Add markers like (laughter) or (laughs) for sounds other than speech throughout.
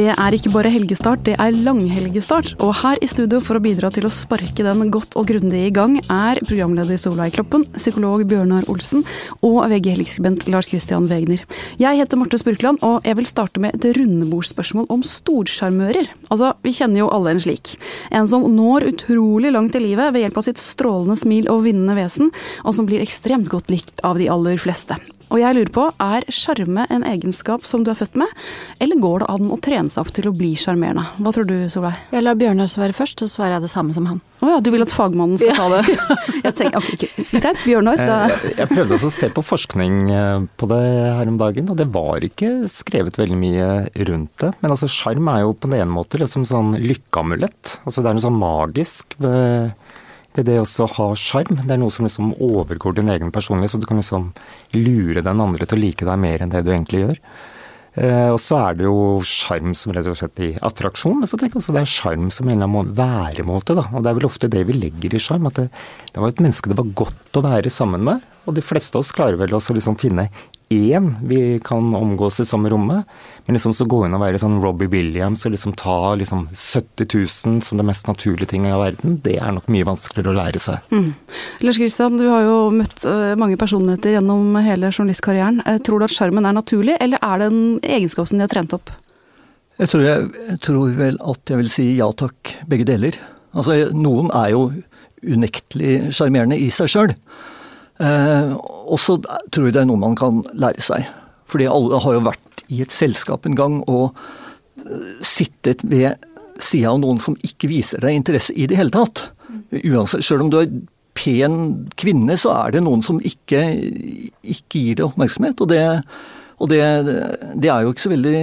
Det er ikke bare helgestart, det er langhelgestart. Og her i studio for å bidra til å sparke den godt og grundig i gang, er programleder Solveig Kloppen, psykolog Bjørnar Olsen og VG-helgeskribent Lars Christian Wegner. Jeg heter Marte Spurkland, og jeg vil starte med et rundebordsspørsmål om storsjarmører. Altså, vi kjenner jo alle en slik. En som når utrolig langt i livet ved hjelp av sitt strålende smil og vinnende vesen, og som blir ekstremt godt likt av de aller fleste. Og jeg lurer på, er sjarme en egenskap som du er født med, eller går det an å trene seg opp til å bli sjarmerende? Hva tror du, Solveig? Jeg lar Bjørnar svare først, så svarer jeg det samme som han. Å ja, du vil at fagmannen skal ta det? (laughs) Jeg tenker, ok, Greit, Bjørnar. Da. Jeg, jeg prøvde også å se på forskning eh, på det her om dagen, og det var ikke skrevet veldig mye rundt det. Men altså, sjarm er jo på den ene måten liksom sånn lykkeamulett. Altså, det er noe sånn magisk ved det også å ha sjarm. Det er noe som liksom overgår din egen personlighet, så du kan liksom lure den andre til å like deg mer enn det du egentlig gjør. Eh, og så er det jo sjarm som rett og slett i attraksjon, men så tenker jeg også det er sjarm som en eller annen væremåte. da, Og det er vel ofte det vi legger i sjarm. At det, det, var et menneske det var godt å være sammen med. Og de fleste av oss klarer vel også liksom finne én vi kan omgås i samme rommet. Men liksom så gå inn og være sånn Robbie Williams og liksom ta liksom 70 000 som det mest naturlige ting i verden, det er nok mye vanskeligere å lære seg. Mm. Lars Kristian, du har jo møtt uh, mange personligheter gjennom hele journalistkarrieren. Uh, tror du at sjarmen er naturlig, eller er det en egenskap som de har trent opp? Jeg tror, jeg, jeg tror vel at jeg vil si ja takk, begge deler. Altså, noen er jo unektelig sjarmerende i seg sjøl. Eh, og så tror jeg det er noe man kan lære seg. Fordi alle har jo vært i et selskap en gang og eh, sittet ved sida av noen som ikke viser deg interesse i det hele tatt. Uansett, Sjøl om du er pen kvinne, så er det noen som ikke, ikke gir deg oppmerksomhet. Og det, og det, det, er jo ikke så veldig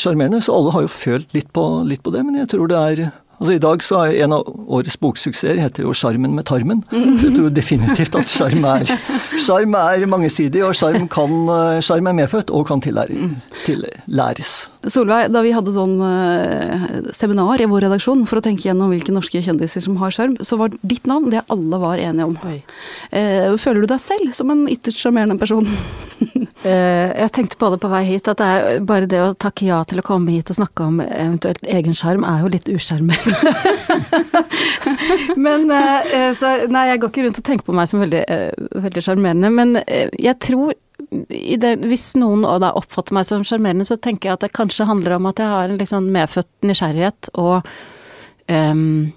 sjarmerende. Så alle har jo følt litt på, litt på det, men jeg tror det er Altså I dag så er en av årets boksuksesser heter jo 'Sjarmen med tarmen'. Så jeg tror definitivt at sjarm er, er mangesidig, og sjarm er medfødt og kan tillæres. Solveig, da vi hadde sånn uh, seminar i vår redaksjon for å tenke gjennom hvilke norske kjendiser som har sjarm, så var ditt navn det alle var enige om. Oi. føler du deg selv som en ytterst sjarmerende person? (laughs) uh, jeg tenkte på det på vei hit, at det er bare det å takke ja til å komme hit og snakke om eventuelt egen sjarm er jo litt usjarmerende. (laughs) men så nei, jeg går ikke rundt og tenker på meg som veldig sjarmerende, men jeg tror det, hvis noen da oppfatter meg som sjarmerende, så tenker jeg at det kanskje handler om at jeg har en liksom medfødt nysgjerrighet og um,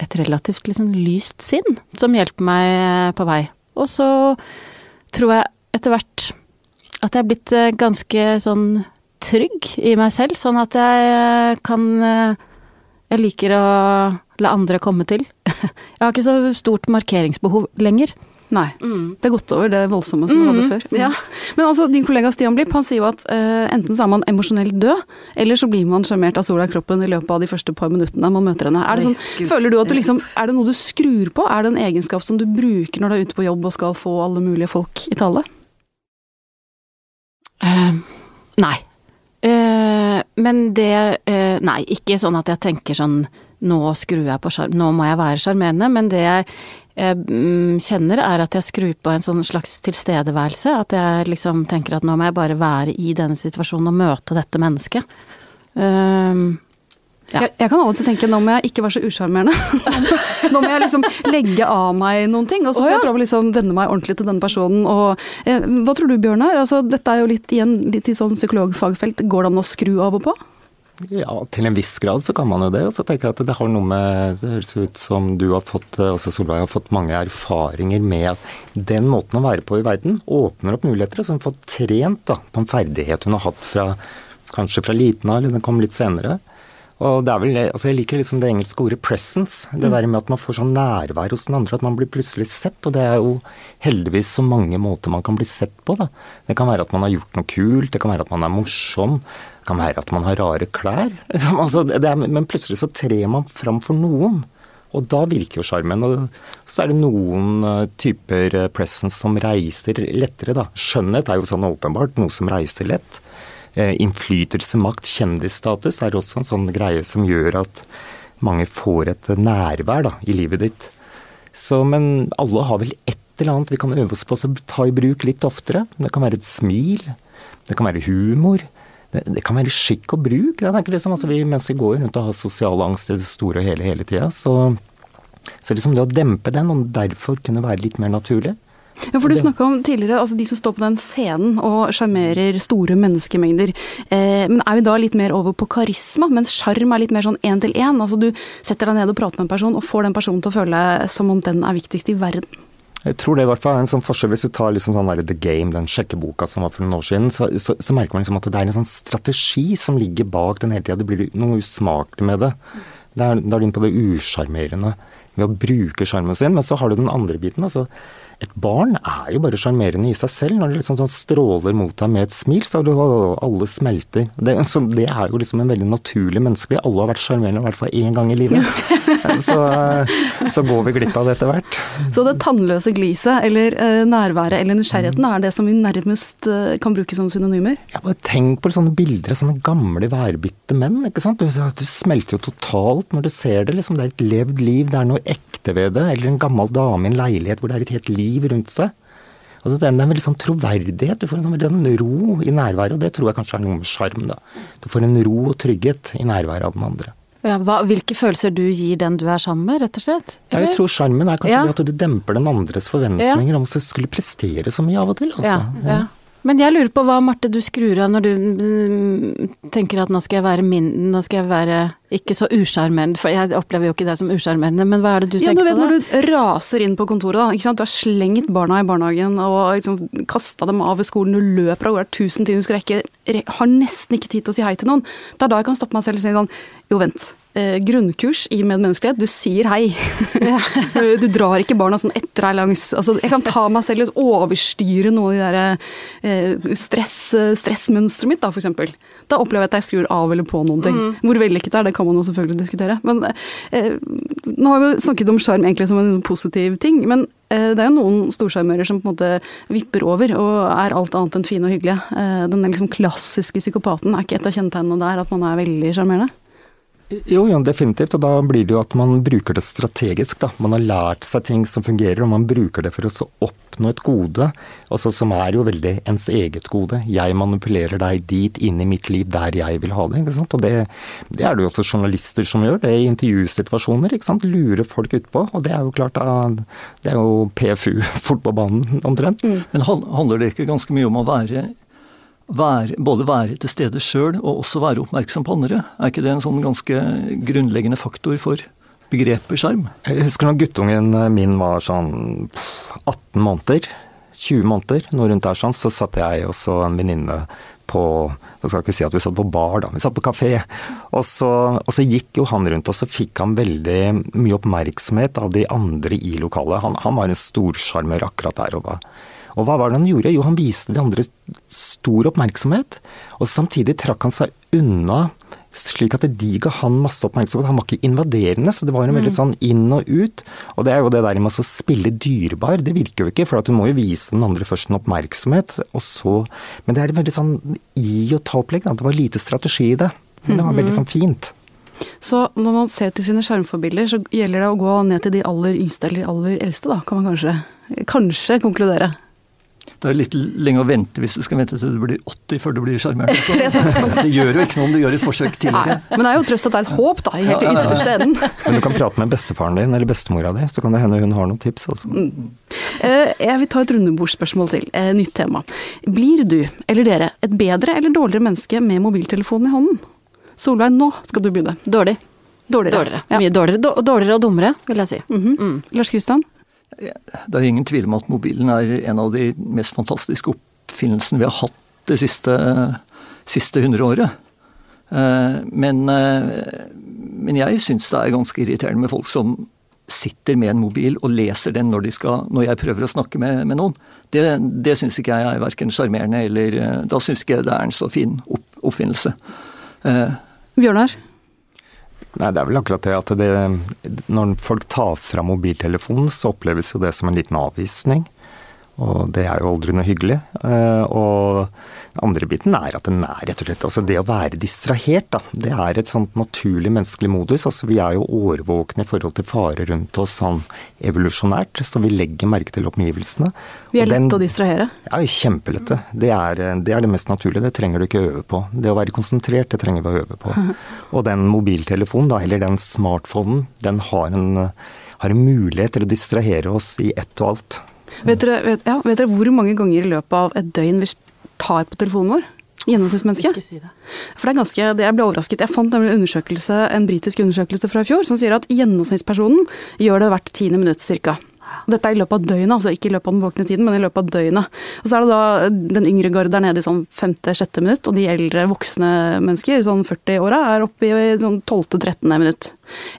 et relativt liksom lyst sinn som hjelper meg på vei. Og så tror jeg etter hvert at jeg er blitt eh, ganske sånn trygg i meg selv, sånn at jeg kan eh, Jeg liker å la andre komme til. (laughs) Jeg har ikke så stort markeringsbehov lenger. Nei. Mm. Det er gått over det voldsomme som mm. du hadde før. Mm. Ja. Men altså, din kollega Stian Blipp han sier jo at uh, enten så er man emosjonelt død, eller så blir man sjarmert av sola i kroppen i løpet av de første par minuttene man møter henne. Er det, sånn, føler du at du liksom, er det noe du skrur på? Er det en egenskap som du bruker når du er ute på jobb og skal få alle mulige folk i tale? Uh, nei. Uh, men det Nei, ikke sånn at jeg tenker sånn nå skrur jeg på sjarm, nå må jeg være sjarmerende, men det jeg mm, kjenner, er at jeg skrur på en sånn slags tilstedeværelse. At jeg liksom tenker at nå må jeg bare være i denne situasjonen og møte dette mennesket. Um, ja. jeg, jeg, kan av og til tenke nå må jeg ikke være så usjarmerende. (laughs) nå må jeg liksom legge av meg noen ting, og så får oh, ja. jeg prøve å liksom venne meg ordentlig til denne personen. Og, eh, hva tror du Bjørnar? Altså, dette er jo litt igjen litt i sånn psykologfagfelt. Går det an å skru av og på? Ja, til en viss grad så kan man jo det. Og så tenker jeg at det har noe med Det høres ut som du har fått, altså Solveig har fått mange erfaringer med at den måten å være på i verden åpner opp muligheter. som hun får trent da, på en ferdighet hun har hatt fra kanskje fra liten av, eller den kom litt senere. Og det er vel, altså Jeg liker liksom det engelske ordet 'presence'. Det mm. der med at man får sånn nærvær hos den andre, at man blir plutselig sett. Og det er jo heldigvis så mange måter man kan bli sett på. da. Det kan være at man har gjort noe kult, det kan være at man er morsom, det kan være at man har rare klær. (laughs) Altså, er, men plutselig så trer man fram for noen. Og da virker jo sjarmen. Og så er det noen uh, typer uh, presence som reiser lettere, da. Skjønnhet er jo sånn åpenbart noe som reiser lett. Uh, innflytelse, makt, kjendisstatus er også en sånn greie som gjør at mange får et nærvær da, i livet ditt. Så, men alle har vel et eller annet vi kan øve oss på å ta i bruk litt oftere. Det kan være et smil. Det kan være humor. det, det, kan være skikk og bruk. Liksom, altså vi, mens vi går rundt og har sosial angst i det store og hele hele tida, så, så liksom det å dempe den, og derfor kunne være litt mer naturlig. Ja, for Du snakka om tidligere altså de som står på den scenen og sjarmerer store menneskemengder. Eh, men er vi da litt mer over på karisma, mens sjarm er litt mer sånn én til én? Altså du setter deg ned og prater med en person og får den personen til å føle som om den er viktigst i verden. Jeg tror det i hvert fall er en sånn forskjell. Hvis du tar liksom sånn der The Game, den sjekkeboka som var for noen år siden, så, så, så merker man liksom at det er en sånn strategi som ligger bak den hele tida. Det blir noe usmakelig med det. Da er, du inne på det usjarmerende ved å bruke sjarmen sin. Men så har du den andre biten. altså et barn er jo bare sjarmerende i seg selv. Når det liksom sånn stråler mot deg med et smil, så det, alle smelter. Det, så det er jo liksom en veldig naturlig menneskelig. Alle har vært sjarmerende i hvert fall én gang i livet. så, så, går vi glipp av det etter hvert. Så det tannløse gliset, eller uh, nærværet eller nysgjerrigheten, er det som vi nærmest uh, kan bruke som synonymer? Ja, bare tenk på sånne bilder av sånne gamle værbitte menn. ikke sant? Du, du, smelter jo totalt når du ser det. liksom Det er et levd liv, det er noe ekte ved det. Eller en gammel dame i en leilighet hvor det er et helt liv liv rundt seg. Altså det er en veldig sånn troverdighet. Du får en veldig sånn ro i nærværet, og det tror jeg kanskje er noe med sjarm. Du får en ro og trygghet i nærværet av den andre. Ja, hva, hvilke følelser du gir den du er sammen med, rett og slett? Ja, jeg tror sjarmen er kanskje ja. det at du demper den andres forventninger om du skulle prestere så mye av og til. Altså. Ja, men jeg lurer på hva Marte du skrur av når du mm, tenker at nå skal jeg være min, nå skal jeg være ikke så usjarmerende, for jeg opplever jo ikke deg som usjarmerende, men hva er det du ja, tenker du vet, på da? Når du raser inn på kontoret, da, ikke sant? du har slengt barna i barnehagen og liksom kasta dem av ved skolen, du løper av gårde tusen ting du skal rekke, har nesten ikke tid til å si hei til noen. Det er da jeg kan stoppe meg selv og si sånn jo, vent. Eh, grunnkurs i medmenneskelighet. Du sier hei. (laughs) du drar ikke barna sånn etter deg langs altså, Jeg kan ta meg selv og overstyre noe av de der eh, stress, stressmønsteret mitt, da, f.eks. Da opplever jeg at jeg skrur av eller på noen ting. Mm. Hvor vellykket er, det kan man jo selvfølgelig diskutere. Men eh, nå har vi jo snakket om sjarm egentlig som en positiv ting. Men eh, det er jo noen storsjarmører som på en måte vipper over og er alt annet enn fine og hyggelige. Eh, den liksom klassiske psykopaten, er ikke et av kjennetegnene der at man er veldig sjarmerende? Jo, jo, definitivt. Og da blir det jo at man bruker det strategisk. da. Man har lært seg ting som fungerer, og man bruker det for å oppnå et gode. Altså, som er jo veldig ens eget gode. Jeg manipulerer deg dit inn i mitt liv der jeg vil ha det. ikke sant? Og det, det er det jo også journalister som gjør, det i intervjusituasjoner. ikke sant? Lurer folk utpå. Og det er jo klart, det er jo PFU (laughs) fort på banen omtrent. Mm. Men handler det ikke ganske mye om å være være, både være til stede sjøl og også være oppmerksom på andre. Er ikke det en sånn ganske grunnleggende faktor for begrepet sjarm? Jeg husker når guttungen min var sånn 18 måneder, 20 måneder, noe rundt der sånn, så satt jeg og en venninne på Jeg skal ikke si at vi satt på bar, da, vi satt på kafé. Og så, og så, gikk jo han rundt, og så fikk han veldig mye oppmerksomhet av de andre i lokalet. Han, han var en storsjarmør akkurat der og da. Og hva var det han gjorde? Jo, han viste de andre stor oppmerksomhet. Og samtidig trakk han seg unna slik at de ga han masse oppmerksomhet. Han var ikke invaderende, så det var en veldig mm. sånn inn og ut. Og det er jo det der med å spille dyrebar. Det virker jo ikke, for du må jo vise den andre først en oppmerksomhet, og så Men det er veldig sånn i og ta-opplegg. Det var lite strategi i det. Men det var veldig sånn fint. Så når man ser til sine skjermforbilder, så gjelder det å gå ned til de aller yngste eller aller eldste, da, kan man kanskje, kanskje konkludere. Det er litt lenge å vente hvis du skal vente til du blir 80 før du blir sjarmert. (laughs) det, det gjør jo ikke noe om du gjør et forsøk tidligere. Nei, men det er jo trøst at det er et håp, da, i helt ja, ytterste enden. (laughs) Men du kan prate med bestefaren din eller bestemora di, så kan det hende hun har noen tips. Altså. Mm. Eh, jeg vil ta et rundebordsspørsmål til. Eh, nytt tema. Blir du, eller dere, et bedre eller dårligere menneske med mobiltelefonen i hånden? Solveig, nå skal du begynne. Dårlig. Dårligere. dårligere. Ja. Mye dårligere. Dårligere og dummere, vil jeg si. Mm -hmm. mm. Lars Kristian? Det er ingen tvil om at mobilen er en av de mest fantastiske oppfinnelsene vi har hatt det siste, siste hundre året. Eh, men, eh, men jeg syns det er ganske irriterende med folk som sitter med en mobil og leser den når, de skal, når jeg prøver å snakke med, med noen. Det, det syns ikke jeg er verken sjarmerende eller eh, Da syns ikke jeg det er en så fin opp, oppfinnelse. Bjørnar? Nei, Det er vel akkurat det at det, når folk tar fra mobiltelefonen, så oppleves jo det som en liten avvisning. Og det er jo aldri noe hyggelig. Eh, og den andre biten er at den er rett og slett Altså det å være distrahert, da. Det er et sånt naturlig menneskelig modus. Altså vi er jo årvåkne i forhold til fare rundt oss sånn evolusjonært, så vi legger merke til omgivelsene. Vi er lette å distrahere? Ja, kjempelette. Det er, det er det mest naturlige. Det trenger du ikke øve på. Det å være konsentrert, det trenger vi å øve på. (laughs) Og den mobiltelefonen, da, eller den smartphonen, den har en, har en mulighet til å distrahere oss i ett og alt. Vet dere, vet, ja, vet dere, hvor mange ganger i løpet av et døgn vi tar på telefonen vår? Gjennomsnittsmennesket. Ikke si det. For det er ganske, det Jeg ble overrasket. Jeg fant en undersøkelse, en britisk undersøkelse fra i fjor som sier at gjennomsnittspersonen gjør det hvert tiende minutt ca. Dette er i løpet av døgnet, altså ikke i løpet av den våkne tiden, men i løpet av døgnet. Og så er det da den yngre garde der nede i sånn femte-sjette minutt, og de eldre voksne mennesker, sånn 40-åra, er oppe i sånn tolvte-trettende minutt.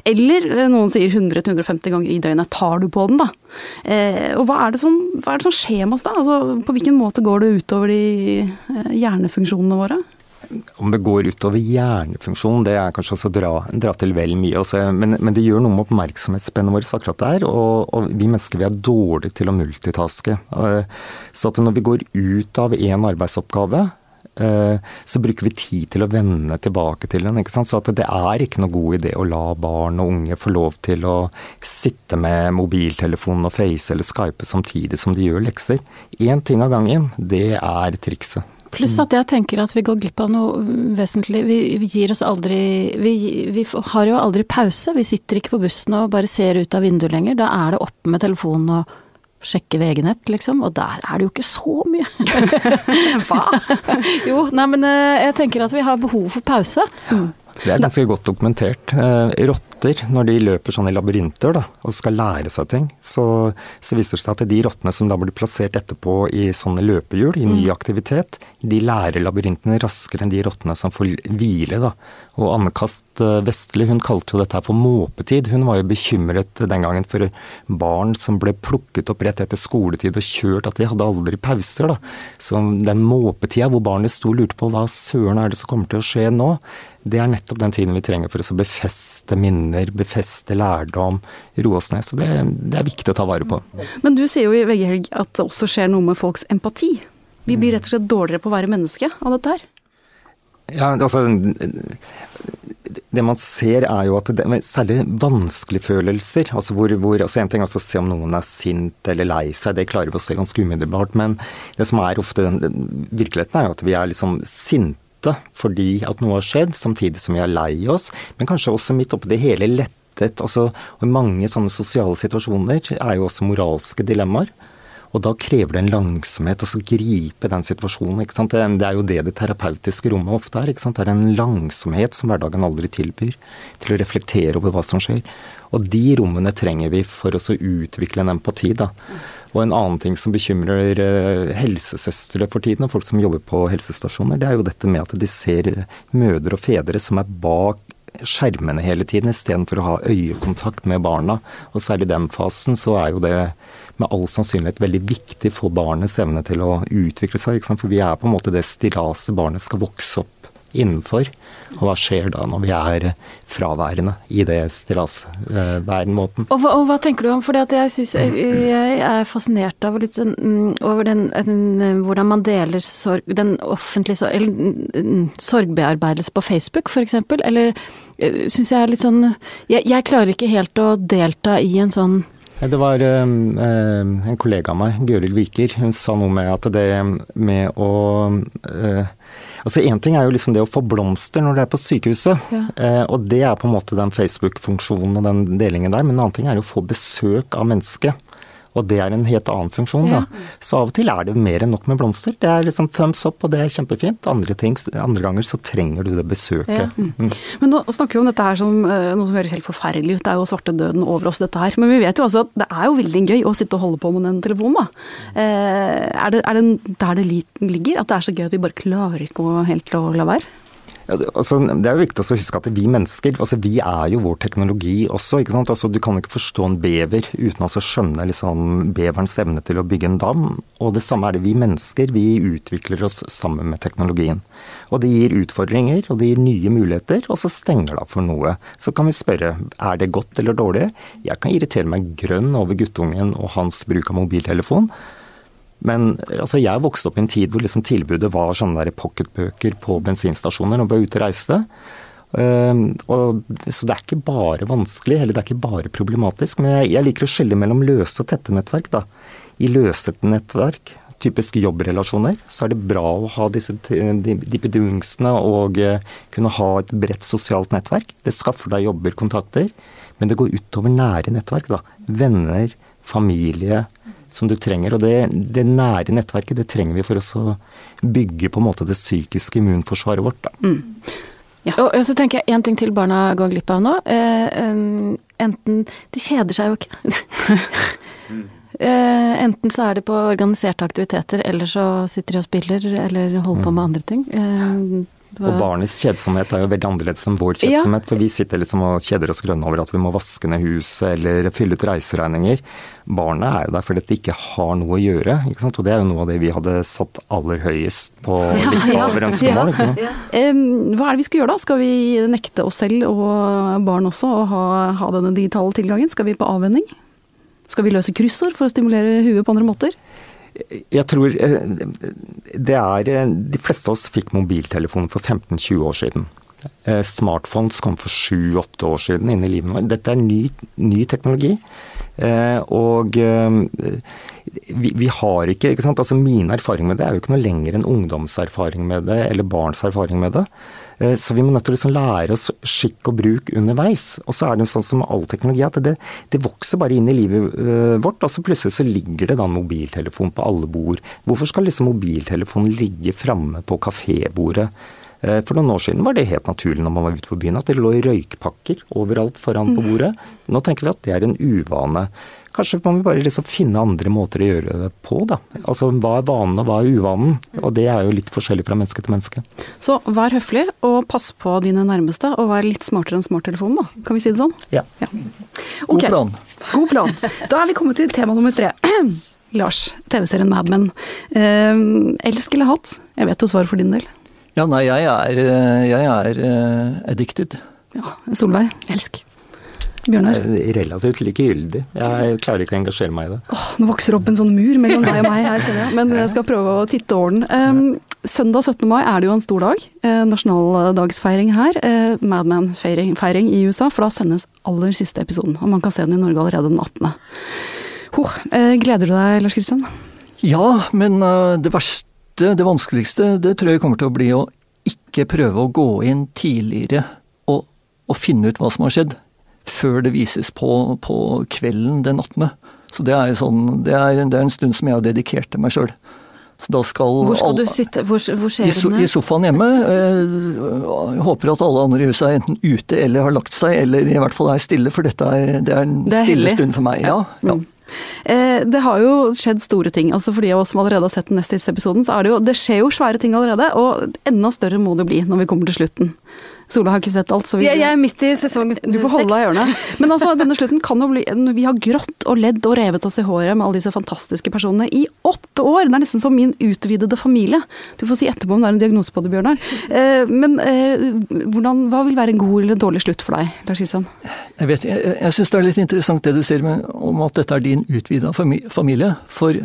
Eller eh, noen sier 100-150 ganger i døgnet. Tar du på den, da? Eh, og hva er, som, hva er, det som, skjer med oss da? Altså, på hvilken måte går det utover de eh, hjernefunksjonene våre? Om det går utover hjernefunksjon, det er kanskje å dra, dra, til vel mye. Også, men, men, det gjør noe med oppmerksomhetsspennet vårt akkurat der. Og, og, vi mennesker vi er dårlige til å multitaske. Eh, så når vi går ut av én arbeidsoppgave, eh, så bruker vi tid til å vende tilbake til den. Så det er ikke noe god idé å la barn og unge få lov til å sitte med mobiltelefonen og face eller skype samtidig som de gjør lekser. Én ting av gangen, det er trikset. Pluss at jeg tenker at vi går glipp av noe vesentlig. Vi, vi gir oss aldri vi, vi, har jo aldri pause. Vi sitter ikke på bussen og bare ser ut av vinduet lenger. Da er det oppe med telefonen og sjekke VG-nett, liksom. Og der er det jo ikke så mye. (laughs) Hva? (laughs) jo, nei, men eh, jeg tenker at vi har behov for pause. Ja. Det er ganske godt dokumentert. Eh, rotter, når de løper sånn i labyrinter da, og skal lære seg ting, så, så, viser det seg at de rottene som da blir plassert etterpå i sånne løpehjul, i ny mm. aktivitet, de lærer labyrintene raskere enn de rottene som får hvile. da. Og Anne Kast eh, Vestli hun kalte jo dette for måpetid. Hun var jo bekymret den gangen for barn som ble plukket opp rett etter skoletid og kjørt, at de hadde aldri pauser. da. Så den måpetida hvor barnet sto og lurte på hva søren er det som kommer til å skje nå, det er nettopp den tiden vi trenger for å befeste minner, befeste lærdom, roe oss ned. Så det, det, er viktig å ta vare på. Men du sier jo i VG Helg at det også skjer noe med folks empati. Vi blir rett og slett dårligere på å være menneske av dette her. Ja, altså det man ser er jo at det, særlig vanskelige følelser altså hvor, hvor, altså En ting er å se om noen er sint eller lei seg, det klarer vi å se ganske umiddelbart. Men det som er ofte virkeligheten, er jo at vi er liksom sinte fordi at noe har skjedd, samtidig som vi er lei oss. Men kanskje også midt oppi det hele lettet. altså Mange sånne sosiale situasjoner er jo også moralske dilemmaer. Og da krever det en langsomhet å gripe den situasjonen. ikke sant? Det er jo det det terapeutiske rommet ofte er. ikke sant? Det er en langsomhet som hverdagen aldri tilbyr, til å reflektere over hva som skjer. Og de rommene trenger vi for å utvikle en empati. da. Og en annen ting som bekymrer eh, helsesøstre for tiden, og folk som jobber på helsestasjoner, det er jo dette med at de ser mødre og fedre som er bak skjermene hele tiden, istedenfor å ha øyekontakt med barna. Og særlig i den fasen så er jo det med all sannsynlighet veldig viktig for barnets evne til å utvikle seg. For vi er på en måte det stillaset barnet skal vokse opp innenfor. Og hva skjer da når vi er fraværende i det stillasværenmåten? Og, og, hva tenker du om, for jeg, synes, jeg er fascinert av litt sånn, mm, over den, den, hvordan man deler sorg, den offentlige sorg, eller mm, sorgbearbeidelse på Facebook f.eks., eller eh, syns jeg er litt sånn jeg, jeg klarer ikke helt å delta i en sånn det var øh, en kollega av meg, Gøril Viker, hun sa noe med at det med å øh, Altså Én ting er jo liksom det å få blomster når du er på sykehuset, ja. eh, og det er på en måte den Facebook-funksjonen og den delingen der. Men en annen ting er jo å få besøk av mennesket. Og det er en helt annen funksjon, ja. da. Så av og til er det mer enn nok med blomster. Det er liksom thumbs up, og det er kjempefint. Andre, ting, andre ganger så trenger du det besøket. Ja. Mm. Men nå snakker vi om dette her som eh, noe som høres helt forferdelig ut. Det er jo svartedøden over oss, dette her. Men vi vet jo også at det er jo veldig gøy å sitte og holde på med den telefonen, da. Eh, er det, er det der det ligger? At det er så gøy at vi bare klarer ikke helt å la være? Altså, det er jo viktig å huske at vi mennesker, altså vi er jo vår teknologi også. ikke sant? Altså, du kan ikke forstå en bever uten å skjønne liksom, beverens evne til å bygge en dam. Og det samme er det vi mennesker. Vi utvikler oss sammen med teknologien. Og det gir utfordringer, og det gir nye muligheter, og så stenger det av for noe. Så kan vi spørre er det godt eller dårlig. Jeg kan irritere meg grønn over guttungen og hans bruk av mobiltelefon. Men altså, jeg vokste opp i en tid hvor liksom tilbudet var sånne pocketbøker på bensinstasjoner vi var ute og reiste. Uh, og, så det er ikke bare vanskelig, eller det er ikke bare problematisk. Men jeg, jeg liker å skille mellom løse og tette nettverk. da. I løsete nettverk, typisk jobbrelasjoner, så er det bra å ha disse dippedungsene og uh, kunne ha et bredt sosialt nettverk. Det skaffer deg jobber, kontakter. Men det går utover nære nettverk. da. Venner, familie som du trenger. Og det, det nære nettverket det trenger vi for å bygge på en måte det psykiske immunforsvaret vårt. da. Mm. Ja. Og så tenker jeg én ting til barna går glipp av nå. Eh, enten De kjeder seg jo ikke. (laughs) eh, enten så er det på organiserte aktiviteter, eller så sitter de og spiller eller holder på med mm. andre ting. Og barnets kjedsomhet er jo veldig annerledes enn vår kjedsomhet. Ja. For vi sitter liksom og kjeder oss grønne over at vi må vaske ned huset eller fylle ut reiseregninger. Barnet er jo der fordi det ikke har noe å gjøre. ikke sant? Og det er jo noe av det vi hadde satt aller høyest på lista (laughs) ja, over ønskemål. Ja, hva er det vi skal gjøre da? Skal vi nekte oss selv og barn også å ha, ha denne digitale tilgangen? Skal vi på avvenning? Skal vi løse kryssord for å stimulere huet på andre måter? Jeg tror eh, det er eh, De fleste av oss fikk mobiltelefon for 15-20 år siden. Eh, smartphones kom for 7-8 år siden inn i livet vårt. Dette er ny, ny teknologi. Og vi, vi, har ikke, ikke sant? Altså Min erfaring med det er jo ikke noe lenger enn ungdomserfaring med det, eller barns erfaring med det. Eh, så vi må nødt til å liksom lære oss skikk og bruk underveis. Og så er det sånn som all teknologi at det, det vokser bare inn i livet eh, vårt, og så plutselig så ligger det da en mobiltelefon på alle bord. Hvorfor skal liksom mobiltelefonen ligge framme på kafébordet? Eh, for noen år siden var det helt naturlig når man var ute på byen at det lå røykpakker overalt foran på mm. bordet. Nå tenker vi at det er en uvane. Kanskje man vil bare liksom finne andre måter å gjøre det på, da. Altså hva er vanen og hva er uvanen? Og det er jo litt forskjellig fra menneske til menneske. Så vær høflig og pass på dine nærmeste, og vær litt smartere enn smarttelefonen, da. Kan vi si det sånn? Ja. ja. Okay. God plan. God plan. Da er vi kommet til tema nummer tre. (clears throat) Lars, TV-serien Mad Men. Eh, elsk eller hatt? Jeg vet jo svaret for din del. Ja, nei, jeg er, eh, jeg er uh, addicted. Ja, Solveig? Elsk. Bjørnar? Relativt likegyldig. Jeg klarer ikke å engasjere meg i det. Åh, nå vokser opp en sånn mur mellom deg og meg her, kjenner jeg. Men jeg skal prøve å titte over den. Um, søndag 17. mai er det jo en stor dag. Eh, nasjonaldagsfeiring her. Eh, Madman-feiring i USA, for da sendes aller siste episoden. Og man kan se den i Norge allerede den 18. Huh, eh, gleder du deg, Lars Kristian? Ja, men uh, det verste, det vanskeligste, det tror jeg kommer til å bli å ikke prøve å gå inn tidligere og, og finne ut hva som har skjedd før det vises på, på kvelden den 18. Så det er, sånn, det, er, det er, en stund som jeg har dedikert til meg sjøl. hvor skal alle, du sitte? Hvor, hvor skjer den? I, I sofaen hjemme. Eh, jeg håper at alle andre i huset er enten ute eller har lagt seg, eller i hvert fall er stille, for dette er, det er en det er stille hellig. stund for meg. Ja, ja. Mm. Eh, det har jo skjedd store ting. altså For de av oss som allerede har sett den neste episoden, så er det jo Det skjer jo svære ting allerede, og enda større må det bli når vi kommer til slutten. Sola har ikke sett alt, så vi Jeg, jeg er midt i sesong seks. Du får holde deg i ørene. Men altså, (laughs) denne slutten kan jo bli Vi har grått og ledd og revet oss i håret med alle disse fantastiske personene i åtte år! Det er nesten som min utvidede familie. Du får si etterpå om det er en diagnose på det, Bjørnar. Eh, men eh, hvordan, hva vil være en god eller en dårlig slutt for deg, Lars Kristian? Jeg vet, jeg, jeg syns det er litt interessant det du sier med, om at dette er din utvida familie. For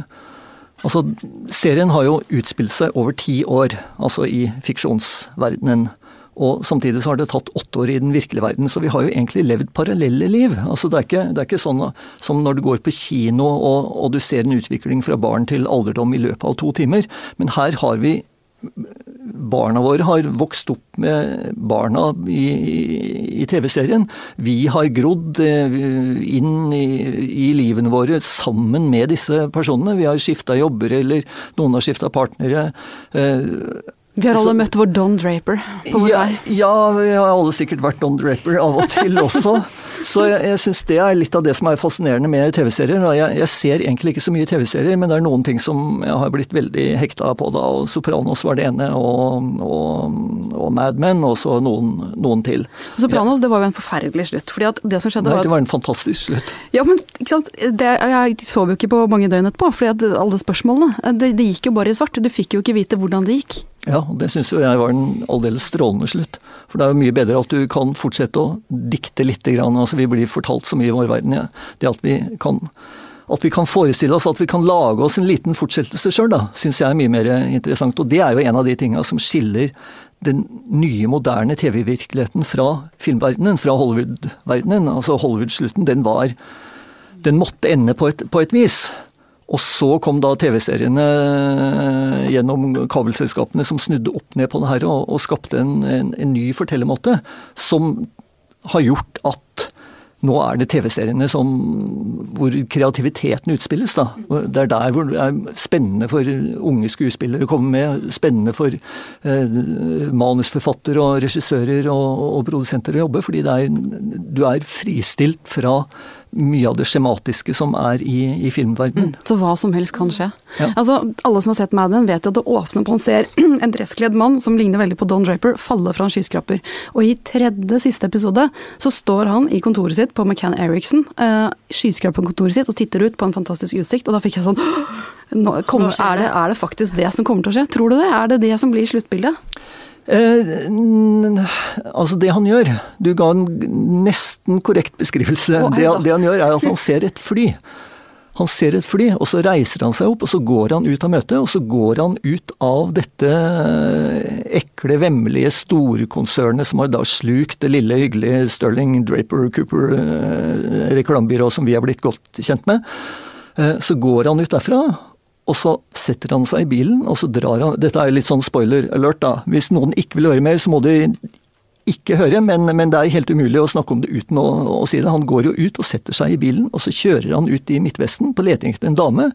altså, serien har jo utspilt seg over ti år, altså i fiksjonsverdenen. Og samtidig så har det tatt åtte år i den virkelige verden, så vi har jo egentlig levd parallelle liv. Altså det er ikke, det er ikke sånn som når du går på kino og, og, du ser en utvikling fra barn til alderdom i løpet av to timer. Men her har vi Barna våre har vokst opp med barna i, i TV-serien. Vi har grodd eh, inn i, i, livene våre sammen med disse personene. Vi har skifta jobber, eller noen har skifta partnere. Vi har alle så, møtt vår Don Draper på ja, Ja, vi har alle sikkert vært Don Draper av og til også. (laughs) Så jeg, jeg syns det er litt av det som er fascinerende med TV-serier. Jeg, jeg, ser egentlig ikke så mye TV-serier, men det er noen ting som jeg har blitt veldig hekta på da. og Sopranos var det ene, og, og, og Mad Men, og så noen, noen til. Sopranos, ja. det var jo en forferdelig slutt. fordi at det som skjedde Nei, var at, det var en fantastisk slutt. Ja, men ikke sant. Det, jeg sov jo ikke på mange døgn etterpå, fordi at alle spørsmålene det, det gikk jo bare i svart. Du fikk jo ikke vite hvordan det gikk. Ja, det syns jo jeg var en aldeles strålende slutt. For det er jo mye bedre at du kan fortsette å dikte lite grann. Vi blir fortalt så mye i vår verden. Ja. Det at vi kan at vi kan forestille oss at vi kan lage oss en liten fortsettelse sjøl, syns jeg er mye mer interessant. Og det er jo en av de tinga som skiller den nye, moderne TV-virkeligheten fra filmverdenen, fra Hollywood-verdenen. Altså Hollywood-slutten, den var Den måtte ende på et, på et vis. Og så kom da TV-seriene gjennom kabelselskapene som snudde opp ned på det her og, og skapte en, en, en ny fortellermåte som har gjort at nå er det TV-seriene hvor kreativiteten utspilles. da. Det er der hvor det er spennende for unge skuespillere å komme med. Spennende for eh, manusforfattere og regissører og, og, produsenter å jobbe. Fordi er, du er fristilt fra mye av det skjematiske som er i, i filmverdenen. Mm, så hva som helst kan skje. Ja. Altså, Alle som har sett Mad Men, vet jo at det åpner på han ser (clears throat) en dresskledd mann som ligner veldig på Don Draper, falle fra en skyskraper. Og i tredje siste episode så står han i kontoret sitt på McCann Eriksen, uh, skyskraperkontoret sitt, og titter ut på en fantastisk utsikt, og da fikk jeg sånn nå, kommer, er, det, er det faktisk det som kommer til å skje? Tror du det? Er det det som blir sluttbildet? Eh, altså, det han gjør Du ga en nesten korrekt beskrivelse. Oh, det, det, han gjør, er at han ser et fly. Han ser et fly, og så reiser han seg opp, og så går han ut av møtet. Og så går han ut av dette ekle, vemmelige storkonsernet som har da slukt det lille, hyggelige Sterling Draper Cooper eh, som vi har blitt godt kjent med. Eh, så går han ut derfra, og så setter han seg i bilen, og så drar han Dette er litt sånn spoiler alert, da. Hvis noen ikke vil høre mer, så må de ikke høre, men, men det er helt umulig å snakke om det uten å, å, si det. Han går jo ut og setter seg i bilen, og så kjører han ut i Midtvesten på leting etter en dame.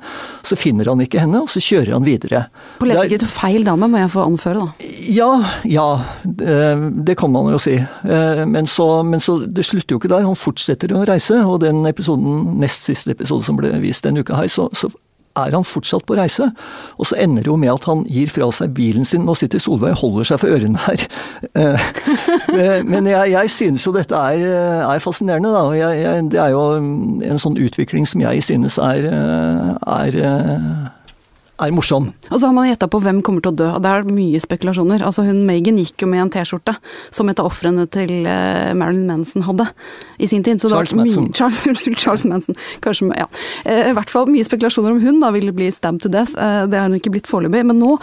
Så finner han ikke henne, og så kjører han videre. På leting etter feil dame, må jeg få anføre, da. Ja, ja. Det kan man jo si. Eh, men så, men så Det slutter jo ikke der. Han fortsetter å reise, og den episoden, nest siste episode som ble vist denne uka her, så, så er han fortsatt på reise. Og så ender det jo med at han gir fra seg bilen sin. Nå sitter Solveig og holder seg for ørene her. Eh, (laughs) men jeg, jeg synes jo dette er, er fascinerende, da. Jeg, jeg, det er jo en sånn utvikling som jeg synes er, er er morsom. Og så har man gjetta på hvem kommer til å dø, og det er mye spekulasjoner. Altså hun Megan gikk jo med en T-skjorte som et av ofrene til uh, Marilyn Manson hadde i sin tid. Charles Manson. Charles, (laughs) Charles, Manson. Kanskje, ja. Uh, I hvert fall mye spekulasjoner om hun da ville bli stabbed to death. Uh, det har hun ikke blitt foreløpig. Men nå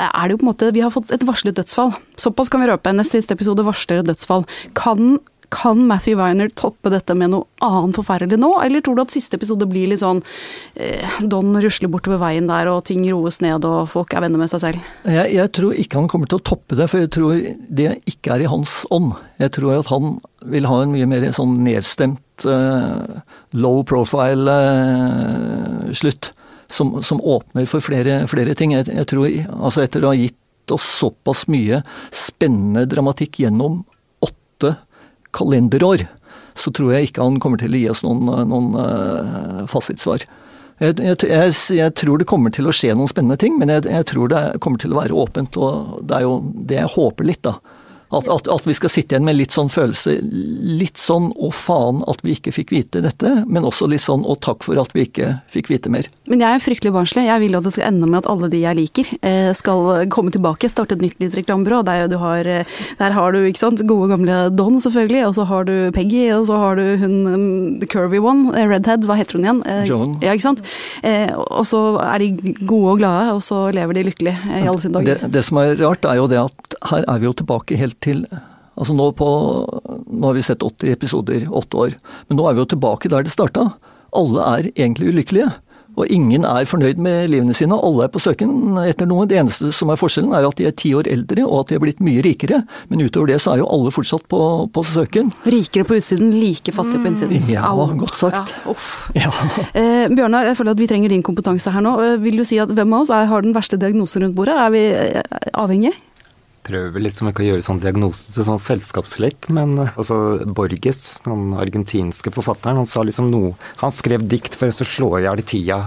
er det jo på en måte Vi har fått et varslet dødsfall. Såpass kan vi røpe. Neste siste episode varsler et dødsfall. Kan kan Matthew Weiner toppe dette med noe annet forferdelig nå, eller tror du at siste episode blir litt sånn eh, Don rusler bortover veien der, og ting roes ned, og folk er venner med seg selv? Jeg, jeg, tror ikke han kommer til å toppe det, for jeg tror det ikke er i hans ånd. Jeg tror at han vil ha en mye mer sånn nedstemt, uh, low profile uh, slutt. Som, som, åpner for flere, flere ting. Jeg, jeg tror, altså Etter å ha gitt oss såpass mye spennende dramatikk gjennom åtte kalenderår, så tror jeg ikke han kommer til å gi oss noen, noen uh, fasitsvar. Jeg, jeg, jeg, jeg, tror det kommer til å skje noen spennende ting, men jeg, tror det kommer til å være åpent. Og det er jo det jeg håper litt, da. At, at, at, vi skal sitte igjen med litt sånn følelse Litt sånn 'å faen at vi ikke fikk vite dette', men også litt sånn 'å takk for at vi ikke fikk vite mer'. Men jeg er fryktelig barnslig. Jeg vil at det skal ende med at alle de jeg liker, eh, skal komme tilbake, starte et nytt lite reklamebyrå. Der, eh, der, har du ikke sant, gode gamle Don, selvfølgelig, og så har du Peggy, og så har du hun um, the curvy one, eh, Redhead, hva heter hun igjen? Joan. Ja, ikke sant. Og så er de gode og glade, og så lever de lykkelig i alle sine dager. Det, det som er rart, er jo det at her er vi jo tilbake helt til Altså nå, på, nå har vi sett 80 episoder, åtte år. Men nå er vi jo tilbake der det starta. Alle er egentlig ulykkelige. Og ingen er fornøyd med livene sine, alle er på søken etter noe. Det eneste som er forskjellen, er at de er ti år eldre, og at de er blitt mye rikere. Men utover det så er jo alle fortsatt på, på søken. Rikere på utsiden, like fattige på innsiden. Ja, Au. godt sagt. Ja, ja. (laughs) eh, Bjørnar, jeg føler at vi trenger din kompetanse her nå. Eh, vil du si at hvem av oss er, har den verste diagnosen rundt bordet? Er vi eh, avhengige? Prøver liksom ikke å gjøre sånn diagnose til sånn selskapslek, men eh, altså Borges, den argentinske forfatteren, han sa liksom noe Han skrev dikt for å slå i hjel tida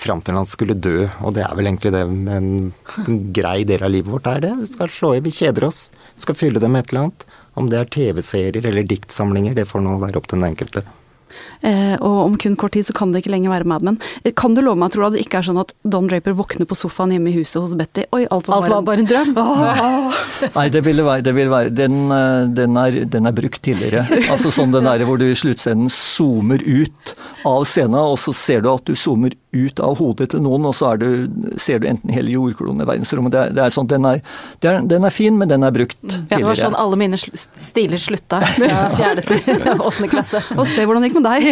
fram til han skulle dø, og det er vel egentlig det en, en grei del av livet vårt er det. Vi skal slå i, vi kjeder oss. Vi skal fylle det med et eller annet. Om det er TV-serier eller diktsamlinger, det får nå være opp til den enkelte. Eh, og om kun kort tid så kan det ikke lenger være Mad Men. Eh, Kan du love meg, tror du, at det ikke er sånn at Don Draper våkner på sofaen hjemme i huset hos Betty Oi, alt var Alt bare, var bare en drøm. Åh, Nei, det ville være, det ville være den, eh, den, er, den er brukt tidligere. (laughs) Altså sånn den der hvor du i sluttscenen zoomer ut av scenen, og så ser du at du zoomer ut av hodet til noen, og så er du, ser du enten hele jordkloden i verdensrommet. Det er, det er sånn, den er, det er, den er fin, men den er brukt Det var tidligere. sånn alle mine stiler slutta (laughs) fra fjerde til (laughs) åttende klasse. Og se hvordan det gikk med deg.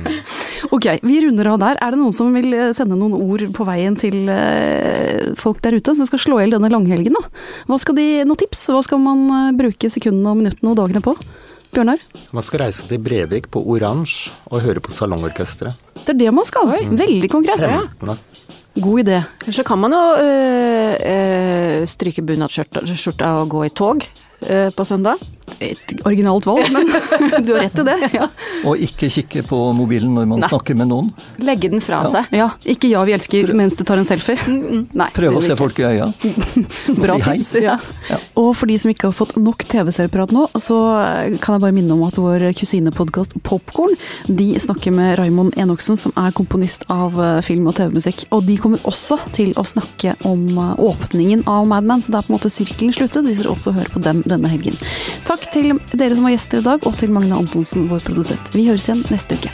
(laughs) ok, vi runder av der. Er det noen som vil eh, sende noen ord på veien til eh, folk der ute som skal slå i hjel denne langhelgen? da? Hva skal de, Noen tips? Hva skal man eh, bruke sekundene og minuttene og dagene på? Bjørnar? Man skal reise til Brevik på Oransje og høre på Salongorkesteret. Det er det man skal. Veldig konkret. 15. God idé. Så kan man jo øh, øh, stryke bunadsskjorta og gå i tog øh, på søndag. Et originalt valg, men (laughs) du har rett i det. Ja. Og ikke kikke på mobilen når man Nei. snakker med noen. Legge den fra seg. ja. Ikke 'ja, vi elsker' mens du tar en selfie. Nei. Prøve å se folk i øya. (laughs) Bra si tips. Ja. Og for de som ikke har fått nok TV-serieprat nå, så kan jeg bare minne om at vår kusinepodkast Popkorn de snakker med Raymond Enoksen, som er komponist av eh, film- og TV-musikk. Og de kommer også til å snakke om eh, åpningen av Mad Men, så det er på en måte sirkelen sluttet hvis dere også hører på dem denne helgen. Takk til dere som var gjester i dag, og til Magne Antonsen, vår produsent. Vi høres igjen neste uke.